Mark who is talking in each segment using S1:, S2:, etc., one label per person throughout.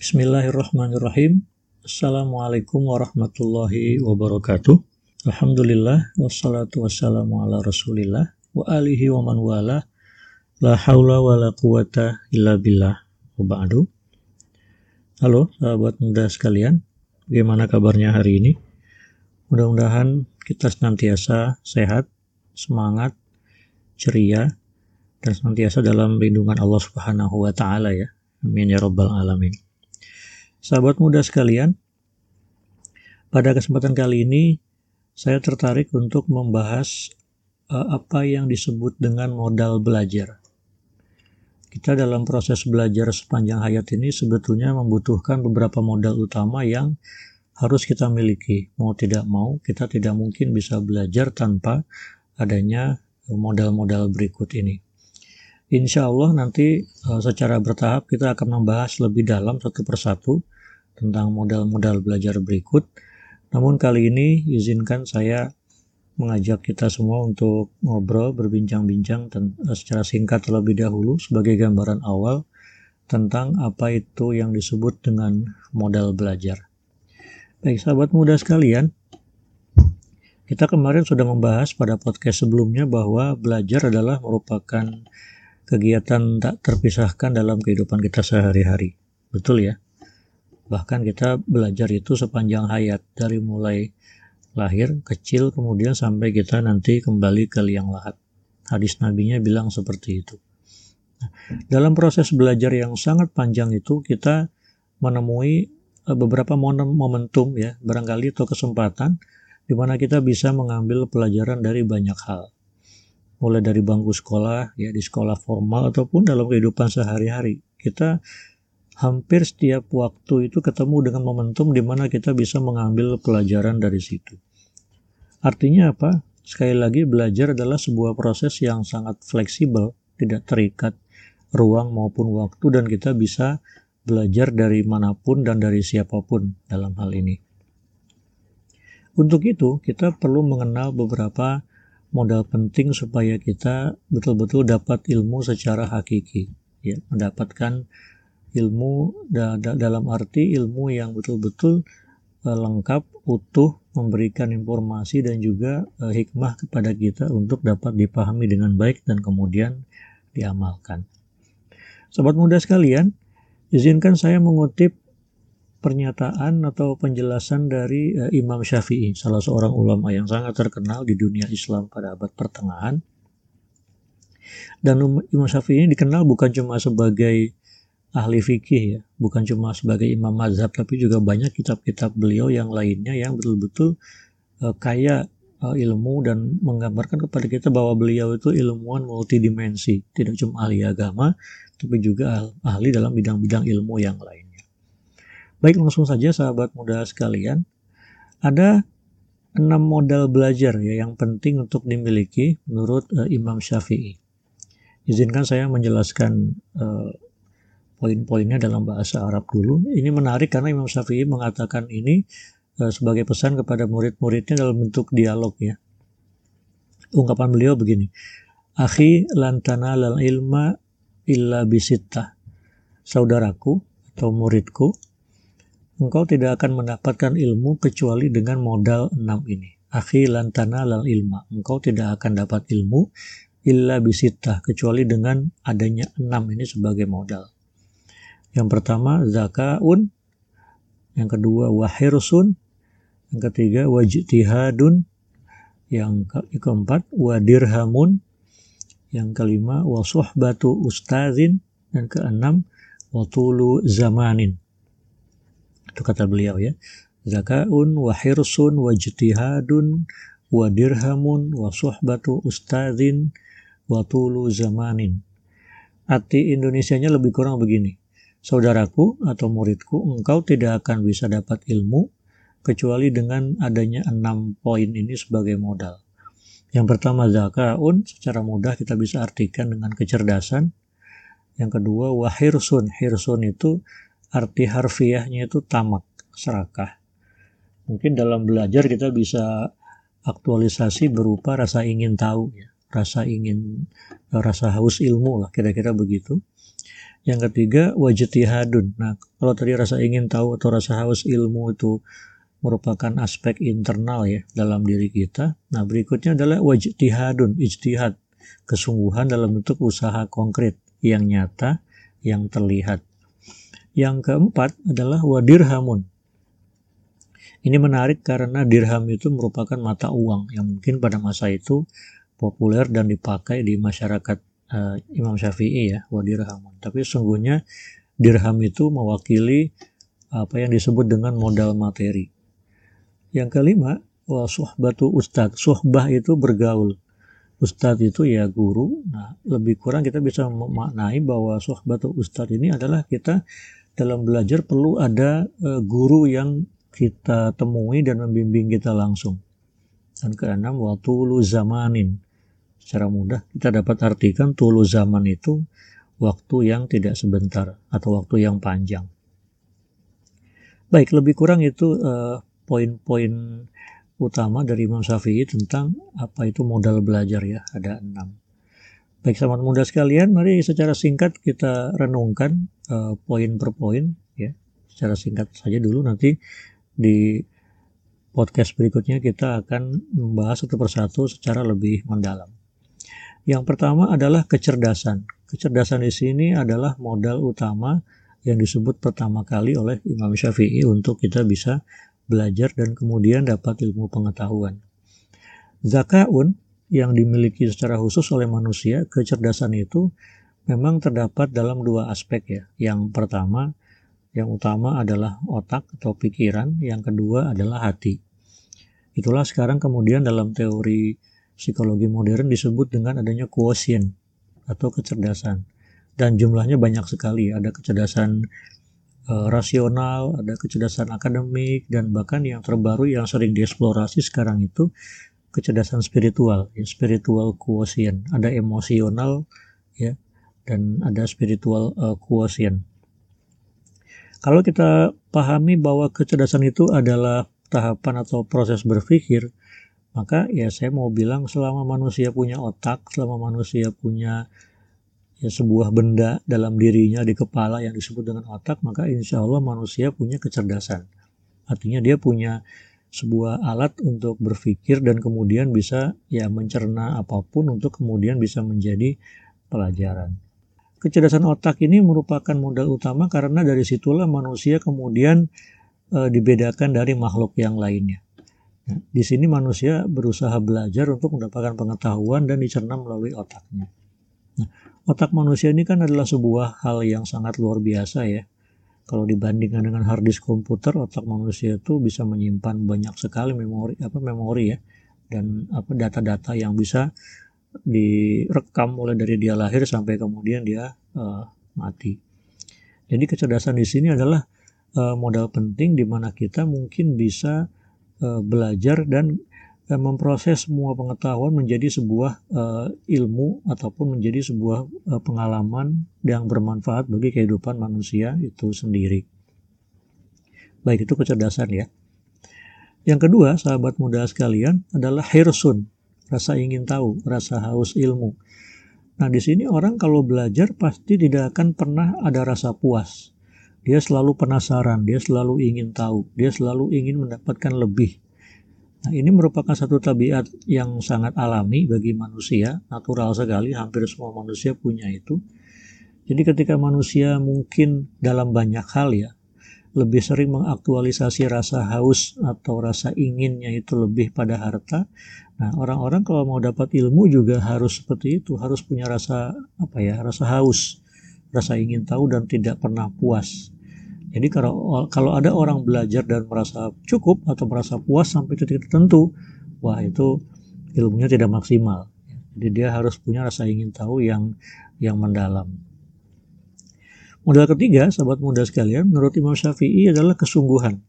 S1: Bismillahirrahmanirrahim. Assalamualaikum warahmatullahi wabarakatuh. Alhamdulillah wassalatu wassalamu ala Rasulillah wa alihi wa man wala. La haula wa la quwata illa billah. Wa ba'du. Halo sahabat muda sekalian, bagaimana kabarnya hari ini? Mudah-mudahan kita senantiasa sehat, semangat, ceria, dan senantiasa dalam lindungan Allah Subhanahu wa taala ya. Amin ya rabbal alamin. Sahabat muda sekalian, pada kesempatan kali ini saya tertarik untuk membahas uh, apa yang disebut dengan modal belajar. Kita dalam proses belajar sepanjang hayat ini sebetulnya membutuhkan beberapa modal utama yang harus kita miliki. Mau tidak mau, kita tidak mungkin bisa belajar tanpa adanya modal-modal berikut ini. Insya Allah nanti uh, secara bertahap kita akan membahas lebih dalam satu persatu tentang modal-modal belajar berikut. Namun kali ini izinkan saya mengajak kita semua untuk ngobrol, berbincang-bincang uh, secara singkat terlebih dahulu sebagai gambaran awal tentang apa itu yang disebut dengan modal belajar. Baik sahabat muda sekalian, kita kemarin sudah membahas pada podcast sebelumnya bahwa belajar adalah merupakan kegiatan tak terpisahkan dalam kehidupan kita sehari-hari. Betul ya? Bahkan kita belajar itu sepanjang hayat dari mulai lahir, kecil, kemudian sampai kita nanti kembali ke liang lahat. Hadis nabinya bilang seperti itu. Nah, dalam proses belajar yang sangat panjang itu kita menemui eh, beberapa momentum ya, barangkali atau kesempatan di mana kita bisa mengambil pelajaran dari banyak hal mulai dari bangku sekolah, ya di sekolah formal ataupun dalam kehidupan sehari-hari. Kita hampir setiap waktu itu ketemu dengan momentum di mana kita bisa mengambil pelajaran dari situ. Artinya apa? Sekali lagi belajar adalah sebuah proses yang sangat fleksibel, tidak terikat ruang maupun waktu dan kita bisa belajar dari mana pun dan dari siapa pun dalam hal ini. Untuk itu, kita perlu mengenal beberapa modal penting supaya kita betul-betul dapat ilmu secara hakiki ya mendapatkan ilmu da da dalam arti ilmu yang betul-betul uh, lengkap utuh memberikan informasi dan juga uh, hikmah kepada kita untuk dapat dipahami dengan baik dan kemudian diamalkan. Sobat muda sekalian, izinkan saya mengutip pernyataan atau penjelasan dari uh, Imam Syafi'i, salah seorang ulama yang sangat terkenal di dunia Islam pada abad pertengahan. Dan Imam Syafi'i ini dikenal bukan cuma sebagai ahli fikih ya, bukan cuma sebagai imam mazhab, tapi juga banyak kitab-kitab beliau yang lainnya yang betul-betul uh, kaya uh, ilmu dan menggambarkan kepada kita bahwa beliau itu ilmuwan multidimensi, tidak cuma ahli agama, tapi juga ahli dalam bidang-bidang ilmu yang lain. Baik langsung saja sahabat muda sekalian, ada enam modal belajar ya yang penting untuk dimiliki menurut uh, Imam Syafi'i. Izinkan saya menjelaskan uh, poin-poinnya dalam bahasa Arab dulu. Ini menarik karena Imam Syafi'i mengatakan ini uh, sebagai pesan kepada murid-muridnya dalam bentuk dialog ya. Ungkapan beliau begini, Akhi lantana lal ilma illa bisittah. Saudaraku atau muridku, engkau tidak akan mendapatkan ilmu kecuali dengan modal enam ini. Akhi lantana lal ilma. Engkau tidak akan dapat ilmu illa bisitah kecuali dengan adanya enam ini sebagai modal. Yang pertama zakaun, yang kedua wahirsun, yang ketiga wajtihadun, yang ke keempat wadirhamun, yang kelima wasuhbatu ustazin, dan keenam watulu zamanin. Itu kata beliau ya. Zakaun wa hirsun wa jtihadun wa dirhamun wa suhbatu ustadzin wa tulu zamanin. Arti Indonesianya lebih kurang begini. Saudaraku atau muridku, engkau tidak akan bisa dapat ilmu kecuali dengan adanya enam poin ini sebagai modal. Yang pertama zakaun, secara mudah kita bisa artikan dengan kecerdasan. Yang kedua wahirsun, hirsun itu arti harfiahnya itu tamak, serakah. Mungkin dalam belajar kita bisa aktualisasi berupa rasa ingin tahu ya, rasa ingin rasa haus ilmu lah kira-kira begitu. Yang ketiga wajtihadun. Nah, kalau tadi rasa ingin tahu atau rasa haus ilmu itu merupakan aspek internal ya dalam diri kita. Nah, berikutnya adalah wajtihadun, ijtihad, kesungguhan dalam bentuk usaha konkret yang nyata, yang terlihat. Yang keempat adalah wadirhamun. Ini menarik karena dirham itu merupakan mata uang yang mungkin pada masa itu populer dan dipakai di masyarakat uh, Imam Syafi'i ya, wadirhamun. Tapi sesungguhnya dirham itu mewakili apa yang disebut dengan modal materi. Yang kelima, wa suhbatu ustad. Suhbah itu bergaul. Ustadz itu ya guru. Nah, lebih kurang kita bisa memaknai bahwa suhbatu ustadz ini adalah kita dalam belajar perlu ada uh, guru yang kita temui dan membimbing kita langsung. Dan keenam, waktu lu zamanin secara mudah kita dapat artikan tulu zaman itu waktu yang tidak sebentar atau waktu yang panjang. Baik, lebih kurang itu uh, poin-poin utama dari Imam Syafi'i tentang apa itu modal belajar ya, ada enam. Baik, sahabat muda sekalian, mari secara singkat kita renungkan uh, poin per poin ya. Secara singkat saja dulu nanti di podcast berikutnya kita akan membahas satu persatu secara lebih mendalam. Yang pertama adalah kecerdasan. Kecerdasan di sini adalah modal utama yang disebut pertama kali oleh Imam Syafi'i untuk kita bisa belajar dan kemudian dapat ilmu pengetahuan. Zakaun yang dimiliki secara khusus oleh manusia, kecerdasan itu memang terdapat dalam dua aspek ya. Yang pertama, yang utama adalah otak atau pikiran, yang kedua adalah hati. Itulah sekarang kemudian dalam teori psikologi modern disebut dengan adanya quotient atau kecerdasan. Dan jumlahnya banyak sekali. Ada kecerdasan e, rasional ada kecerdasan akademik dan bahkan yang terbaru yang sering dieksplorasi sekarang itu kecerdasan spiritual ya spiritual quotient. Ada emosional ya dan ada spiritual uh, quotient. Kalau kita pahami bahwa kecerdasan itu adalah tahapan atau proses berpikir maka ya saya mau bilang selama manusia punya otak, selama manusia punya ya sebuah benda dalam dirinya di kepala yang disebut dengan otak, maka insya Allah manusia punya kecerdasan. Artinya dia punya sebuah alat untuk berpikir dan kemudian bisa ya mencerna apa pun untuk kemudian bisa menjadi pelajaran. Kecerdasan otak ini merupakan modal utama karena dari situlah manusia kemudian e, dibedakan dari makhluk yang lainnya. Di sini manusia berusaha belajar untuk mendapatkan pengetahuan dan dicerna melalui otaknya. Nah, otak manusia ini kan adalah sebuah hal yang sangat luar biasa ya. Kalau dibandingkan dengan hard disk komputer, otak manusia itu bisa menyimpan banyak sekali memori apa memori ya dan apa data-data yang bisa direkam mulai dari dia lahir sampai kemudian dia uh, mati. Jadi kecerdasan di sini adalah uh, modal penting di mana kita mungkin bisa uh, belajar dan uh, memproses semua pengetahuan menjadi sebuah uh, ilmu ataupun menjadi sebuah pengalaman yang bermanfaat bagi kehidupan manusia itu sendiri. Baik itu kecerdasan ya. Yang kedua, sahabat muda sekalian, adalah hirsun, rasa ingin tahu, rasa haus ilmu. Nah, di sini orang kalau belajar pasti tidak akan pernah ada rasa puas. Dia selalu penasaran, dia selalu ingin tahu, dia selalu ingin mendapatkan lebih. Nah, ini merupakan satu tabiat yang sangat alami bagi manusia, natural sekali, hampir semua manusia punya itu. Jadi ketika manusia mungkin dalam banyak hal ya, lebih sering mengaktualisasi rasa haus atau rasa inginnya itu lebih pada harta. Nah, orang-orang kalau mau dapat ilmu juga harus seperti itu, harus punya rasa apa ya, rasa haus rasa ingin tahu dan tidak pernah puas. Jadi kalau kalau ada orang belajar dan merasa cukup atau merasa puas sampai titik tertentu, wah itu ilmunya tidak maksimal. Jadi dia harus punya rasa ingin tahu yang yang mendalam. Modal ketiga, sahabat muda sekalian, menurut Imam Syafi'i adalah kesungguhan.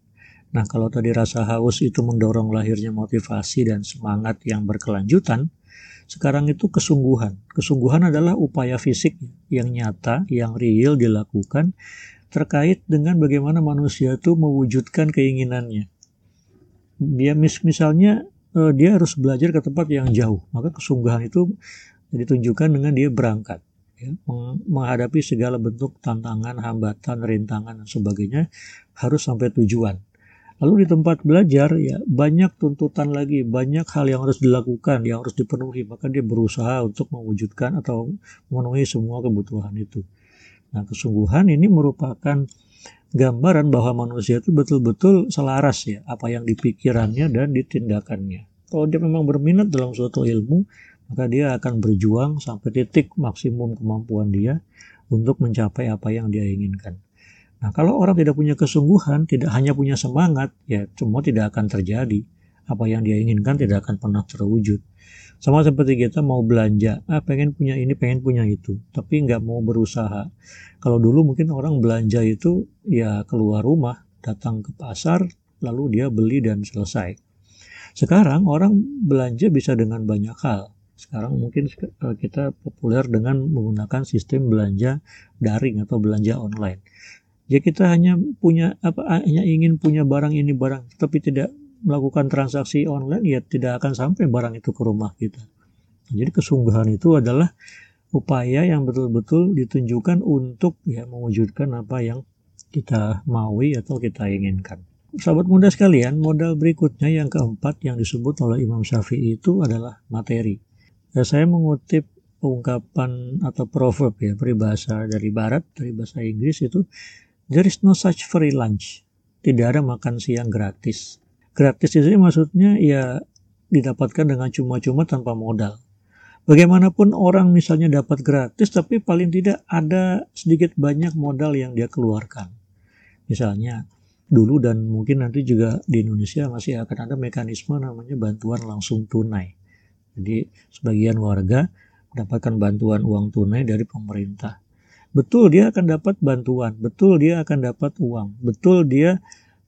S1: Nah, kalau tadi rasa haus itu mendorong lahirnya motivasi dan semangat yang berkelanjutan, sekarang itu kesungguhan. Kesungguhan adalah upaya fisik yang nyata, yang real dilakukan terkait dengan bagaimana manusia itu mewujudkan keinginannya. Dia mis misalnya eh, dia harus belajar ke tempat yang jauh, maka kesungguhan itu ditunjukkan dengan dia berangkat. ya, menghadapi segala bentuk tantangan, hambatan, rintangan dan sebagainya harus sampai tujuan. Lalu di tempat belajar ya banyak tuntutan lagi, banyak hal yang harus dilakukan, yang harus dipenuhi, maka dia berusaha untuk mewujudkan atau memenuhi semua kebutuhan itu. Nah, kesungguhan ini merupakan gambaran bahwa manusia itu betul-betul selaras ya apa yang dipikirannya dan ditindakannya. Kalau dia memang berminat dalam suatu ilmu, maka dia akan berjuang sampai titik maksimum kemampuan dia untuk mencapai apa yang dia inginkan. Nah, kalau orang tidak punya kesungguhan, tidak hanya punya semangat, ya semua tidak akan terjadi. Apa yang dia inginkan tidak akan pernah terwujud. Sama seperti kita mau belanja, ah pengen punya ini, pengen punya itu, tapi nggak mau berusaha. Kalau dulu mungkin orang belanja itu ya keluar rumah, datang ke pasar, lalu dia beli dan selesai. Sekarang orang belanja bisa dengan banyak hal. Sekarang mungkin eh, kita populer dengan menggunakan sistem belanja daring atau belanja online ya kita hanya punya apa hanya ingin punya barang ini barang tapi tidak melakukan transaksi online ya tidak akan sampai barang itu ke rumah kita. Jadi kesungguhan itu adalah upaya yang betul-betul ditunjukkan untuk ya mewujudkan apa yang kita maui atau kita inginkan. Sahabat muda sekalian modal berikutnya yang keempat yang disebut oleh Imam Syafi'i itu adalah materi. Ya, saya mengutip ungkapan atau proverb ya peribahasa dari barat dari bahasa Inggris itu There is no such free lunch. Tidak ada makan siang gratis. Gratis itu maksudnya ya didapatkan dengan cuma-cuma tanpa modal. Bagaimanapun orang misalnya dapat gratis tapi paling tidak ada sedikit banyak modal yang dia keluarkan. Misalnya dulu dan mungkin nanti juga di Indonesia masih akan ada mekanisme namanya bantuan langsung tunai. Jadi sebagian warga mendapatkan bantuan uang tunai dari pemerintah betul dia akan dapat bantuan, betul dia akan dapat uang, betul dia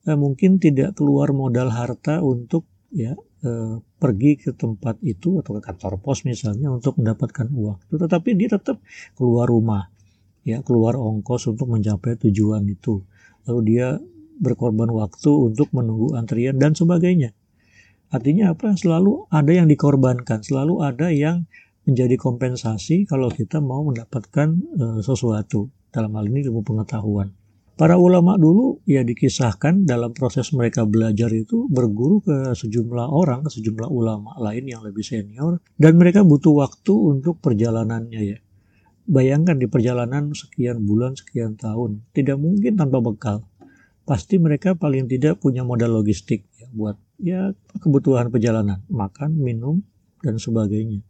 S1: eh, mungkin tidak keluar modal harta untuk ya eh, pergi ke tempat itu atau ke kantor pos misalnya untuk mendapatkan uang. Tetapi dia tetap keluar rumah, ya keluar ongkos untuk mencapai tujuan itu. Lalu dia berkorban waktu untuk menunggu antrian dan sebagainya. Artinya apa? Selalu ada yang dikorbankan, selalu ada yang menjadi kompensasi kalau kita mau mendapatkan uh, sesuatu dalam hal ini ilmu pengetahuan. Para ulama dulu ya dikisahkan dalam proses mereka belajar itu berguru ke sejumlah orang, ke sejumlah ulama lain yang lebih senior dan mereka butuh waktu untuk perjalanannya ya. Bayangkan di perjalanan sekian bulan, sekian tahun, tidak mungkin tanpa bekal. Pasti mereka paling tidak punya modal logistik ya buat ya kebutuhan perjalanan, makan, minum dan sebagainya.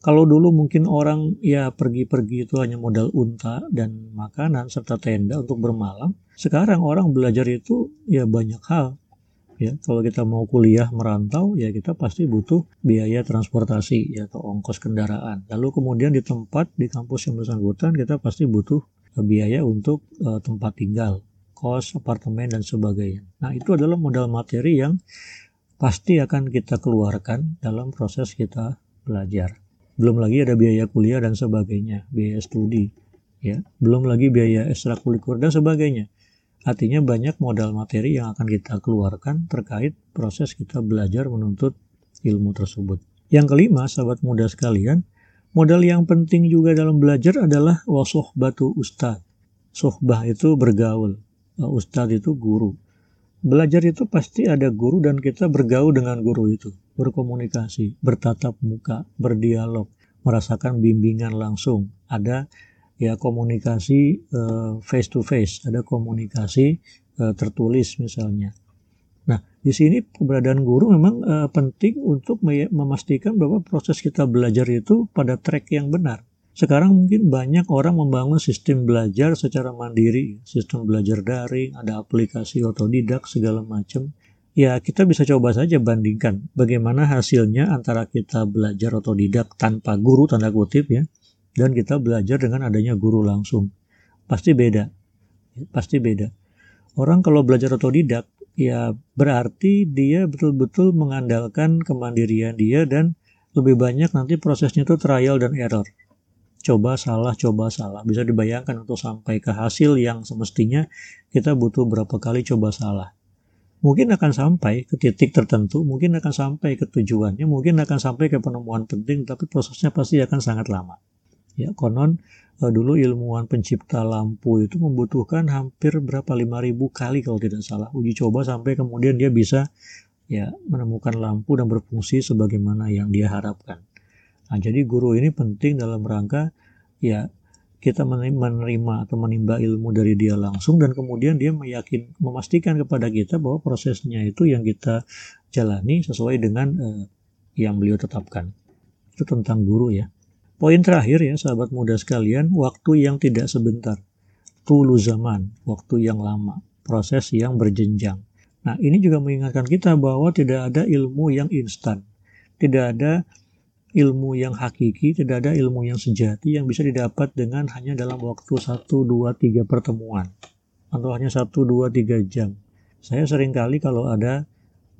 S1: Kalau dulu mungkin orang ya pergi-pergi itu hanya modal unta dan makanan serta tenda untuk bermalam. Sekarang orang belajar itu ya banyak hal. Ya, kalau kita mau kuliah merantau ya kita pasti butuh biaya transportasi ya atau ongkos kendaraan. Lalu kemudian di tempat di kampus yang bersangkutan kita pasti butuh biaya untuk uh, tempat tinggal, kos, apartemen dan sebagainya. Nah, itu adalah modal materi yang pasti akan kita keluarkan dalam proses kita belajar belum lagi ada biaya kuliah dan sebagainya biaya studi ya. Belum lagi biaya ekstrakurikuler dan sebagainya. Artinya banyak modal materi yang akan kita keluarkan terkait proses kita belajar menuntut ilmu tersebut. Yang kelima sahabat muda sekalian modal yang penting juga dalam belajar adalah wasoh batu ustad. Sohbah itu bergaul ustadz itu guru. Belajar itu pasti ada guru dan kita bergaul dengan guru itu, berkomunikasi, bertatap muka, berdialog, merasakan bimbingan langsung. Ada ya komunikasi uh, face to face, ada komunikasi uh, tertulis misalnya. Nah, di sini keberadaan guru memang uh, penting untuk memastikan bahwa proses kita belajar itu pada track yang benar. Sekarang mungkin banyak orang membangun sistem belajar secara mandiri, sistem belajar daring, ada aplikasi otodidak segala macam. Ya, kita bisa coba saja bandingkan bagaimana hasilnya antara kita belajar otodidak tanpa guru tanda kutip ya dan kita belajar dengan adanya guru langsung. Pasti beda. Pasti beda. Orang kalau belajar otodidak ya berarti dia betul-betul mengandalkan kemandirian dia dan lebih banyak nanti prosesnya itu trial dan error coba salah, coba salah. Bisa dibayangkan untuk sampai ke hasil yang semestinya kita butuh berapa kali coba salah. Mungkin akan sampai ke titik tertentu, mungkin akan sampai ke tujuannya, mungkin akan sampai ke penemuan penting, tapi prosesnya pasti akan sangat lama. Ya, konon uh, dulu ilmuwan pencipta lampu itu membutuhkan hampir berapa 5000 kali kalau tidak salah uji coba sampai kemudian dia bisa ya menemukan lampu dan berfungsi sebagaimana yang dia harapkan. Nah, jadi guru ini penting dalam rangka ya kita menerima atau menimba ilmu dari dia langsung dan kemudian dia meyakin memastikan kepada kita bahwa prosesnya itu yang kita jalani sesuai dengan uh, yang beliau tetapkan. Itu tentang guru ya. Poin terakhir ya sahabat muda sekalian, waktu yang tidak sebentar. Tulu zaman, waktu yang lama, proses yang berjenjang. Nah, ini juga mengingatkan kita bahwa tidak ada ilmu yang instan. Tidak ada ilmu yang hakiki, tidak ada ilmu yang sejati yang bisa didapat dengan hanya dalam waktu 1, 2, 3 pertemuan. Atau hanya 1, 2, 3 jam. Saya sering kali kalau ada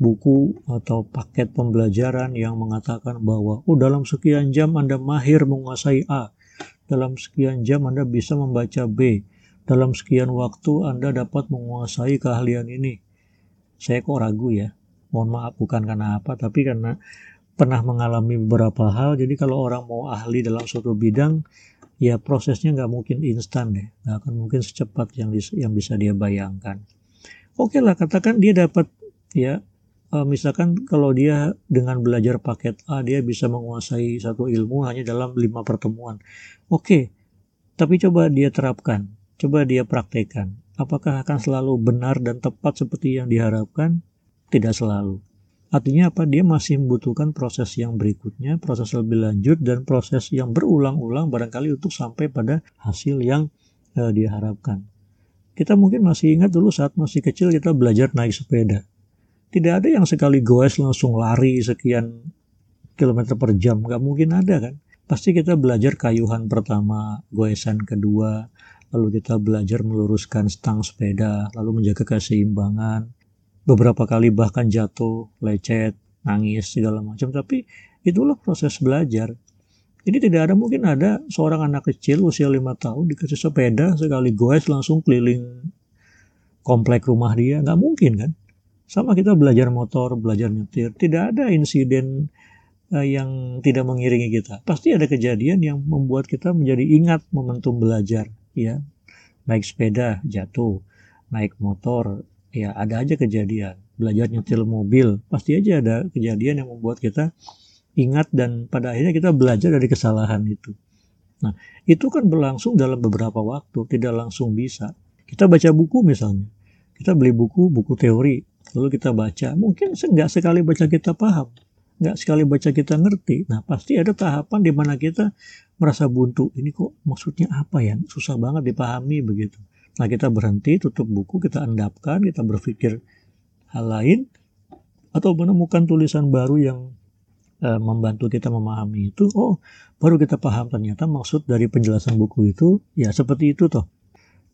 S1: buku atau paket pembelajaran yang mengatakan bahwa oh dalam sekian jam Anda mahir menguasai A, dalam sekian jam Anda bisa membaca B, dalam sekian waktu Anda dapat menguasai keahlian ini. Saya kok ragu ya. Mohon maaf bukan karena apa, tapi karena pernah mengalami beberapa hal. Jadi kalau orang mau ahli dalam suatu bidang, ya prosesnya nggak mungkin instan deh, nggak akan mungkin secepat yang yang bisa dia bayangkan. Oke lah, katakan dia dapat ya, uh, misalkan kalau dia dengan belajar paket A dia bisa menguasai satu ilmu hanya dalam lima pertemuan. Oke, tapi coba dia terapkan, coba dia praktekkan. Apakah akan selalu benar dan tepat seperti yang diharapkan? Tidak selalu. Artinya apa? Dia masih membutuhkan proses yang berikutnya, proses lebih lanjut dan proses yang berulang-ulang barangkali untuk sampai pada hasil yang uh, dia harapkan. Kita mungkin masih ingat dulu saat masih kecil kita belajar naik sepeda. Tidak ada yang sekali goes langsung lari sekian kilometer per jam, nggak mungkin ada kan. Pasti kita belajar kayuhan pertama, goesan kedua, lalu kita belajar meluruskan stang sepeda, lalu menjaga keseimbangan, beberapa kali bahkan jatuh, lecet, nangis segala macam. Tapi itulah proses belajar. Jadi tidak ada mungkin ada seorang anak kecil usia lima tahun dikasih sepeda sekali goes langsung keliling komplek rumah dia nggak mungkin kan? Sama kita belajar motor, belajar nyetir, tidak ada insiden uh, yang tidak mengiringi kita. Pasti ada kejadian yang membuat kita menjadi ingat momentum belajar, ya. Naik sepeda jatuh, naik motor ya ada aja kejadian. Belajar nyetir mobil pasti aja ada kejadian yang membuat kita ingat dan pada akhirnya kita belajar dari kesalahan itu. Nah itu kan berlangsung dalam beberapa waktu tidak langsung bisa. Kita baca buku misalnya. Kita beli buku buku teori lalu kita baca. Mungkin nggak sekali baca kita paham nggak sekali baca kita ngerti. Nah pasti ada tahapan di mana kita merasa buntu. Ini kok maksudnya apa ya? Susah banget dipahami begitu Nah kita berhenti, tutup buku, kita endapkan, kita berpikir hal lain, atau menemukan tulisan baru yang uh, membantu kita memahami itu. Oh, baru kita paham ternyata maksud dari penjelasan buku itu ya seperti itu toh.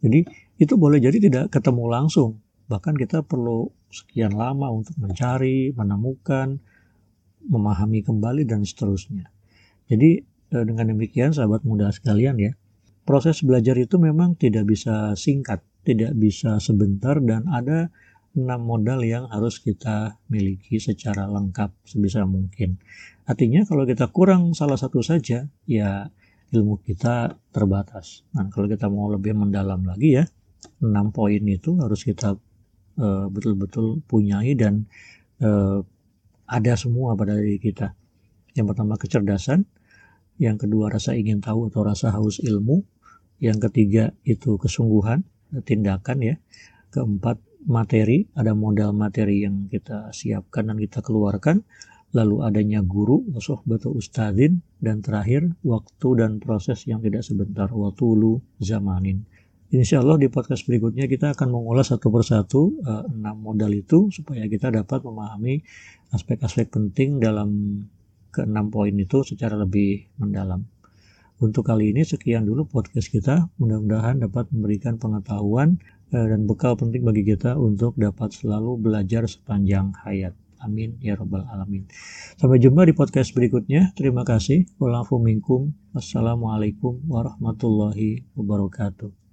S1: Jadi itu boleh jadi tidak ketemu langsung. Bahkan kita perlu sekian lama untuk mencari, menemukan, memahami kembali dan seterusnya. Jadi eh, dengan demikian sahabat muda sekalian ya, proses belajar itu memang tidak bisa singkat, tidak bisa sebentar dan ada enam modal yang harus kita miliki secara lengkap sebisa mungkin. Artinya kalau kita kurang salah satu saja, ya ilmu kita terbatas. Nah, kalau kita mau lebih mendalam lagi ya, enam poin itu harus kita uh, betul-betul punyai dan uh, ada semua pada diri kita. Yang pertama kecerdasan, yang kedua rasa ingin tahu atau rasa haus ilmu, yang ketiga itu kesungguhan, tindakan ya. Keempat materi, ada modal materi yang kita siapkan dan kita keluarkan. Lalu adanya guru, batu ustadin, dan terakhir waktu dan proses yang tidak sebentar, watulu zamanin. Insya Allah di podcast berikutnya kita akan mengulas satu persatu uh, enam modal itu supaya kita dapat memahami aspek-aspek penting dalam keenam poin itu secara lebih mendalam. Untuk kali ini sekian dulu podcast kita. Mudah-mudahan dapat memberikan pengetahuan eh, dan bekal penting bagi kita untuk dapat selalu belajar sepanjang hayat. Amin ya robbal alamin. Sampai jumpa di podcast berikutnya. Terima kasih. Wassalamualaikum warahmatullahi wabarakatuh.